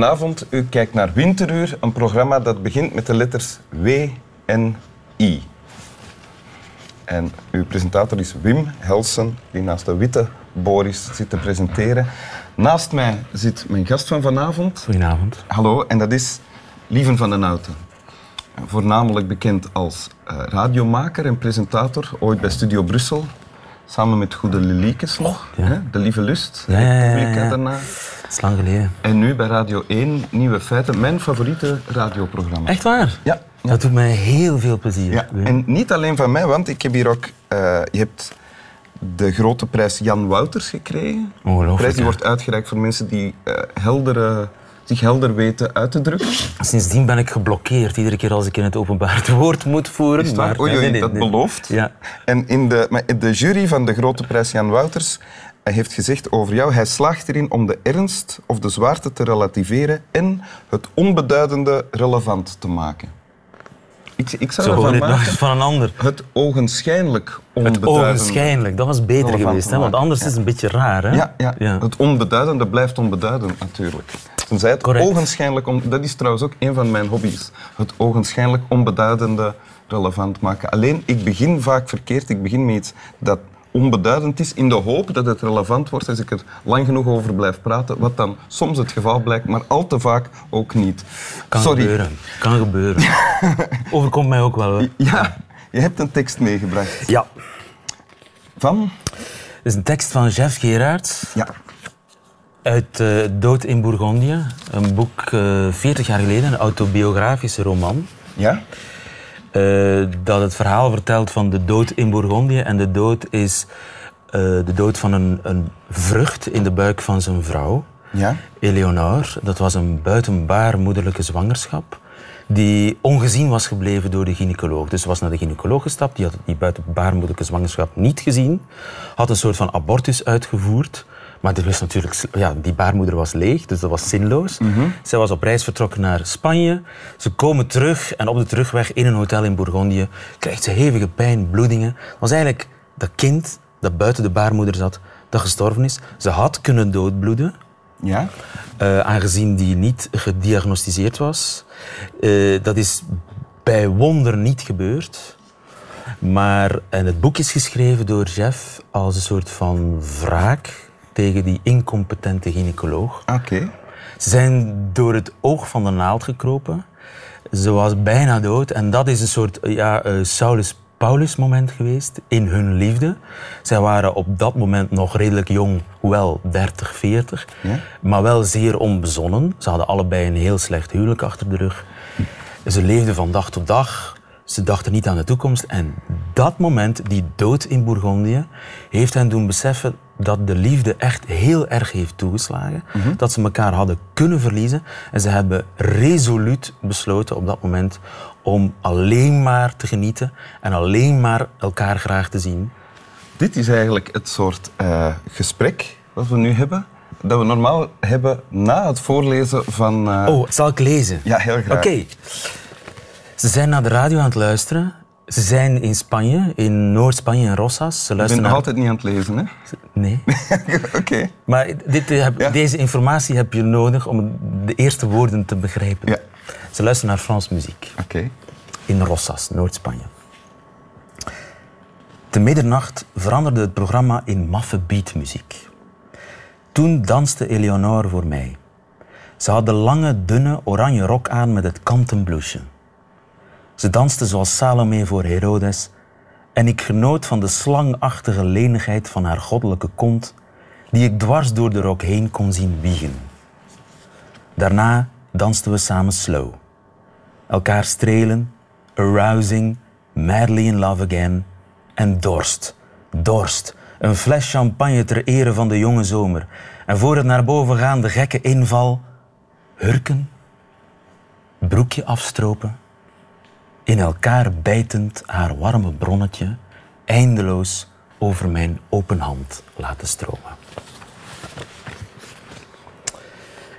Goedenavond, u kijkt naar Winteruur, een programma dat begint met de letters W en I. En uw presentator is Wim Helsen, die naast de witte Boris zit te presenteren. Naast mij zit mijn gast van vanavond. Goedenavond. Hallo, en dat is Lieven van den Houten. Voornamelijk bekend als uh, radiomaker en presentator, ooit bij Studio Brussel. Samen met Goede Liliekes nog, ja. hè? De Lieve Lust, Ja, ja, ja. daarna. Dat is lang geleden. En nu bij Radio 1, Nieuwe Feiten, mijn favoriete radioprogramma. Echt waar? Ja. ja. Dat doet mij heel veel plezier. ja. En niet alleen van mij, want ik heb hier ook... eh, je hebt de grote prijs Jan Wouters gekregen. De prijs die wordt uitgereikt voor mensen die eh, heldere, zich helder weten uit te drukken. Sindsdien ben ik geblokkeerd iedere keer als ik in het openbaar het woord moet voeren. Maar- Oei, oei, nee, dat nee. belooft. Ja. En in de, maar de jury van de grote prijs Jan Wouters hij heeft gezegd over jou, hij slaagt erin om de ernst of de zwaarte te relativeren en het onbeduidende relevant te maken. Ik, ik zou ervan het nog maken, eens van een ander. het ogenschijnlijk Het onbeduidende. ogenschijnlijk, dat was beter geweest. Hè? Want anders ja. is het een beetje raar. Hè? Ja, ja. het onbeduidende blijft onbeduidend natuurlijk. Tenzij het Correct. ogenschijnlijk... On... Dat is trouwens ook een van mijn hobby's. Het ogenschijnlijk onbeduidende relevant maken. Alleen, ik begin vaak verkeerd. Ik begin met iets dat onbeduidend is in de hoop dat het relevant wordt als ik er lang genoeg over blijf praten. Wat dan soms het geval blijkt, maar al te vaak ook niet. Kan Sorry. gebeuren. Kan gebeuren. Overkomt mij ook wel. Hoor. Ja, je hebt een tekst meegebracht. Ja. Van? Het is een tekst van Jeff Gerards Ja. uit eh, Dood in Bourgondië. Een boek eh 40 jaar geleden, een autobiografische roman. Ja? Eh, dat het verhaal vertelt van de dood in Bourgondië. En de dood is eh, de dood van een, een vrucht in de buik van zijn vrouw, Ja? Eleonore. Dat was een buitenbaarmoederlijke zwangerschap die ongezien was gebleven door de gynaecoloog. Dus ze was naar de gynaecoloog gestapt, die had die buitenbaarmoederlijke zwangerschap niet gezien, had een soort van abortus uitgevoerd. Maar er was natuurlijk, ja, die baarmoeder was leeg, dus dat was zinloos. Zij was op reis vertrokken naar Spanje. Ze komen terug en op de terugweg in een hotel in Bourgondië krijgt ze hevige pijn, bloedingen. Het was eigenlijk dat kind dat buiten de baarmoeder zat, dat gestorven is. Ze had kunnen doodbloeden, Ja? eh, aangezien die niet gediagnosticeerd was. Eh, dat is bij wonder niet gebeurd. Maar en het boek is geschreven door Jeff als een soort van wraak tegen die incompetente gynaecoloog. Oké. Ze zijn door het oog van de naald gekropen. Ze was bijna dood. En dat is een soort ja, eh, Saulus-Paulus moment geweest in hun liefde. Zij waren op dat moment nog redelijk jong, hoewel 30, 40. Ja. Maar wel zeer onbezonnen. Ze hadden allebei een heel slecht huwelijk achter de rug. Ze leefden van dag tot dag. Ze dachten niet aan de toekomst. En dat moment, die dood in Bourgondië, heeft hen doen beseffen dat de liefde echt heel erg heeft toegeslagen. Dat ze elkaar hadden kunnen verliezen. En ze hebben resoluut besloten op dat moment om alleen maar te genieten en alleen maar elkaar graag te zien. Dit is eigenlijk het soort eh, gesprek wat we nu hebben, dat we normaal hebben na het voorlezen van... eh, Oh, zal ik lezen? Ja, heel graag. Oké. Ze zijn naar de radio aan het luisteren. Ze zijn in Spanje, in Noord-Spanje, in Rosas. Ze Ik ben luisteren nog altijd niet aan het lezen, hè? Nee. Oké. Maar dit, eh, heb- Ja. deze informatie heb je nodig om de eerste woorden te begrijpen. Ja. Ze luisteren naar Frans muziek Oké. in Rosas, Noord-Spanje. Te middernacht veranderde het programma in maffe beatmuziek. Toen danste Eleonore voor mij. Ze had de lange, dunne, oranje rok aan met het kanten blouseje. Ze danste zoals Salome voor Herodes en ik genoot van de slangachtige lenigheid van haar goddelijke kont die ik dwars door de rok heen kon zien wiegen. Daarna dansten we samen slow. Elkaar strelen, arousing, madly in love again en dorst, dorst. Een fles champagne ter ere van de jonge zomer. En voor het naar boven gaan de gekke inval, hurken, broekje afstropen, in elkaar bijtend haar warme bronnetje eindeloos over mijn open hand laten stromen.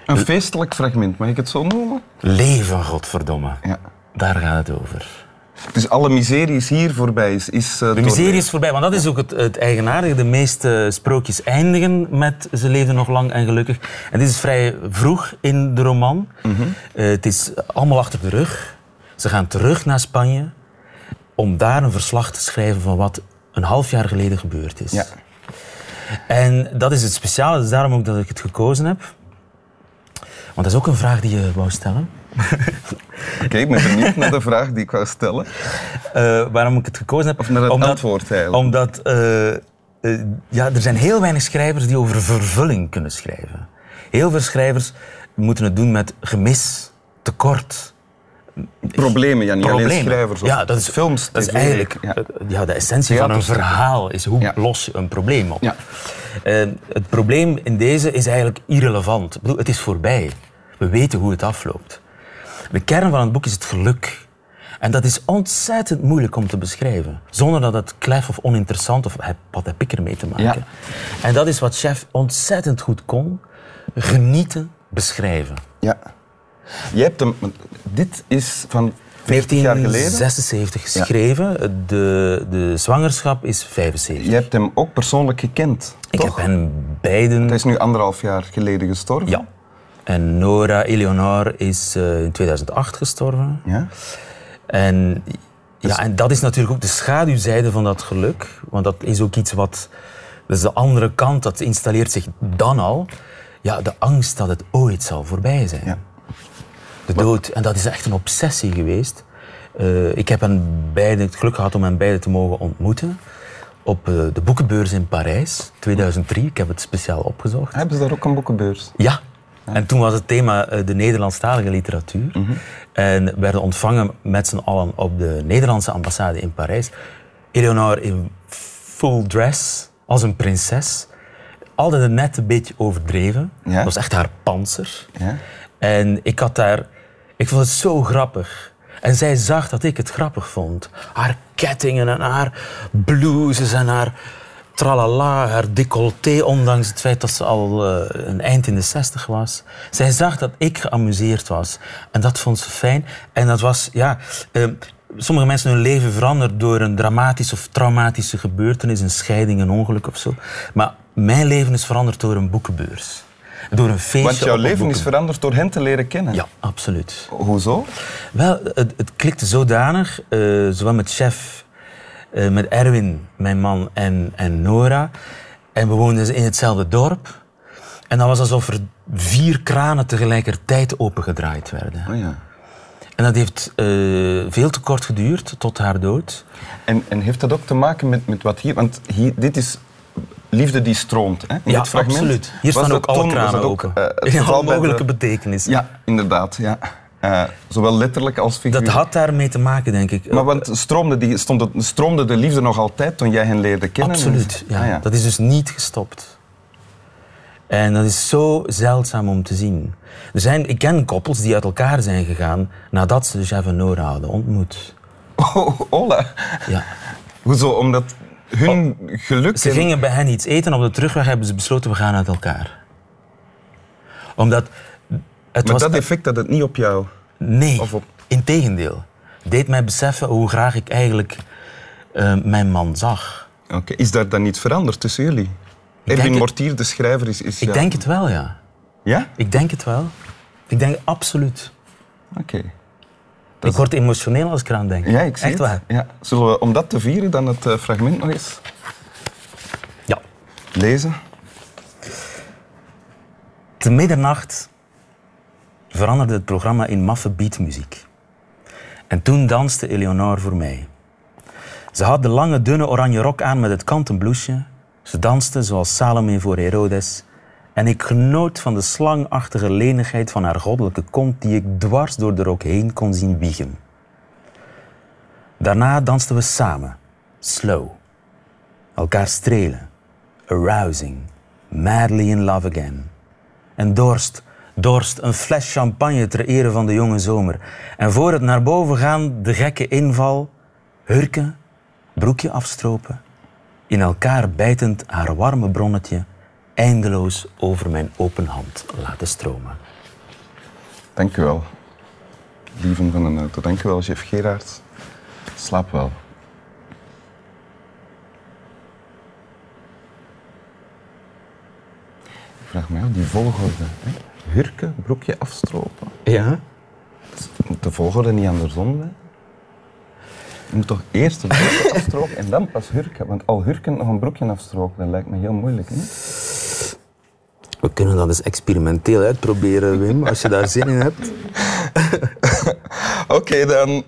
Een feestelijk fragment, mag ik het zo noemen? Leven, godverdomme. Ja. Daar gaat het over. Dus alle miserie is hier voorbij. Is, is, uh, de miserie is voorbij, want dat is ook het, het eigenaardige. De meeste sprookjes eindigen met ze leefden nog lang en gelukkig. En dit is vrij vroeg in de roman. Mm -hmm. uh, het is allemaal achter de rug. Ze gaan terug naar Spanje om daar een verslag te schrijven van wat een half jaar geleden gebeurd is. Ja. En dat is het speciale, dus daarom ook dat ik het gekozen heb. Want dat is ook een vraag die je wou stellen. Oké, ik ben benieuwd naar de vraag die ik wou stellen. Uh, waarom ik het gekozen heb? Of naar het omdat, antwoord eigenlijk. Omdat uh, uh, ja, er zijn heel weinig schrijvers die over vervulling kunnen schrijven. Heel veel schrijvers moeten het doen met gemis, tekort. Problemen, ja, niet Problemen. alleen schrijvers. Of Ja, dat is, films. dat is eigenlijk ja. ja. de essentie van een verhaal. Is hoe los je een probleem op. Ja. Eh, het probleem in deze is eigenlijk irrelevant. Ik bedoel, het is voorbij. We weten hoe het afloopt. De kern van het boek is het geluk. En dat is ontzettend moeilijk om te beschrijven. Zonder dat het klef of oninteressant of wat heb ik ermee te maken. Ja. En dat is wat Chef ontzettend goed kon. Genieten, beschrijven. Ja. Jij hebt hem... Dit is van 40 jaar geleden. 1976 geschreven. De, de zwangerschap is 75. Je hebt hem ook persoonlijk gekend, Ik toch? heb hen beiden... Hij is nu anderhalf jaar geleden gestorven. Ja. En Nora Eleonore is eh, in 2008 gestorven. Ja? En, ja, en dat is natuurlijk ook de schaduwzijde van dat geluk. Want dat is ook iets wat... Dat is de andere kant, dat installeert zich dan al. Ja, de angst dat het ooit zal voorbij zijn. Ja. De dood. En dat is echt een obsessie geweest. Eh, ik heb hen beiden, het geluk gehad om hen beiden te mogen ontmoeten. Op eh, de boekenbeurs in Parijs, 2003. Ik heb het speciaal opgezocht. Hebben ze daar ook een boekenbeurs? Ja. En toen was het thema eh, de Nederlandstalige literatuur. En werden ontvangen met z'n allen op de Nederlandse ambassade in Parijs. Eleonore in full dress, als een prinses. Altijd een net een beetje overdreven. Ja. Dat was echt haar panzer. Ja? En ik had daar... Ik vond het zo grappig. En zij zag dat ik het grappig vond. Haar kettingen en haar blouses en haar tralala, haar décolleté, ondanks het feit dat ze al eh, een eind in de zestig was. Zij zag dat ik geamuseerd was. En dat vond ze fijn. En dat was, ja... eh, sommige mensen hun leven verandert door een dramatische of traumatische gebeurtenis, een scheiding, een ongeluk of zo. Maar mijn leven is veranderd door een boekenbeurs. Door een feestje Want jouw leven is veranderd door hen te leren kennen. Ja, absoluut. Hoezo? Wel, het, het klikte zodanig, eh, zowel met chef, eh, met Erwin, mijn man, en, en Nora. En we woonden in hetzelfde dorp. En dat was alsof er vier kranen tegelijkertijd opengedraaid werden. Oh ja. En dat heeft eh, veel te kort geduurd, tot haar dood. En, en heeft dat ook te maken met, met wat hier... Want hier, dit is liefde die stroomt, hè? In ja, dit fragment. absoluut. Hier Was staan ook alle kranen open. eh, In alle de- mogelijke betekenissen. Ja, inderdaad. Ja. Eh, zowel letterlijk als figuurlijk. Dat had daarmee te maken, denk ik. Maar want stroomde, die, stond stroomde de liefde nog altijd toen jij hen leerde kennen? Absoluut, ja. Ah, ja. Dat is dus niet gestopt. En dat is zo zeldzaam om te zien. Er zijn, ik ken koppels die uit elkaar zijn gegaan nadat ze Jeff en Nora hadden ontmoet. Oh, hola. Ja. Hoezo? Omdat hun geluk... Oh. Ze en- gingen bij hen iets eten en op de terugweg hebben ze besloten we gaan uit elkaar. Omdat het Maar was... dat effect had het niet op jou. Nee, Of op- integendeel. Deed mij beseffen hoe graag ik eigenlijk eh, mijn man zag. Oké. Is daar dan iets veranderd tussen jullie? denk Erwin het- Mortier, de schrijver, is... is Ik ja- denk het wel, ja. Ja? Ik denk het wel. Ik denk absoluut. Oké. Ik word emotioneel als ik eraan denk. Ja, ik zie Echt het. waar. Ja. Zullen we, om dat te vieren, dan het eh, fragment nog eens Ja. lezen? Te middernacht veranderde het programma in maffe beatmuziek. En toen danste Eleonore voor mij. Ze had de lange, dunne oranje rok aan met het kanten blouseje. Ze danste zoals Salome voor Herodes. En ik genoot van de slangachtige lenigheid van haar goddelijke kont die ik dwars door de rok heen kon zien wiegen. Daarna dansten we samen, slow. Elkaar strelen, arousing, madly in love again. En dorst, dorst, een fles champagne ter ere van de jonge zomer. En voor het naar boven gaan, de gekke inval, hurken, broekje afstropen, in elkaar bijtend haar warme bronnetje eindeloos over mijn open hand laten stromen. Dank u wel. Lieven van den Auto. Dank u wel, chef Gerard. Slaap wel. Ik vraag me af, die volgorde. Hè? Hurken, broekje afstropen. Ja? Moet de volgorde niet andersom zijn? Je moet toch eerst een broekje afstropen en dan pas hurken? Want al hurken nog een broekje afstropen, dat lijkt me heel moeilijk. Hè? We kunnen dat eens experimenteel uitproberen, Wim, als je daar zin in hebt. Oké, dan.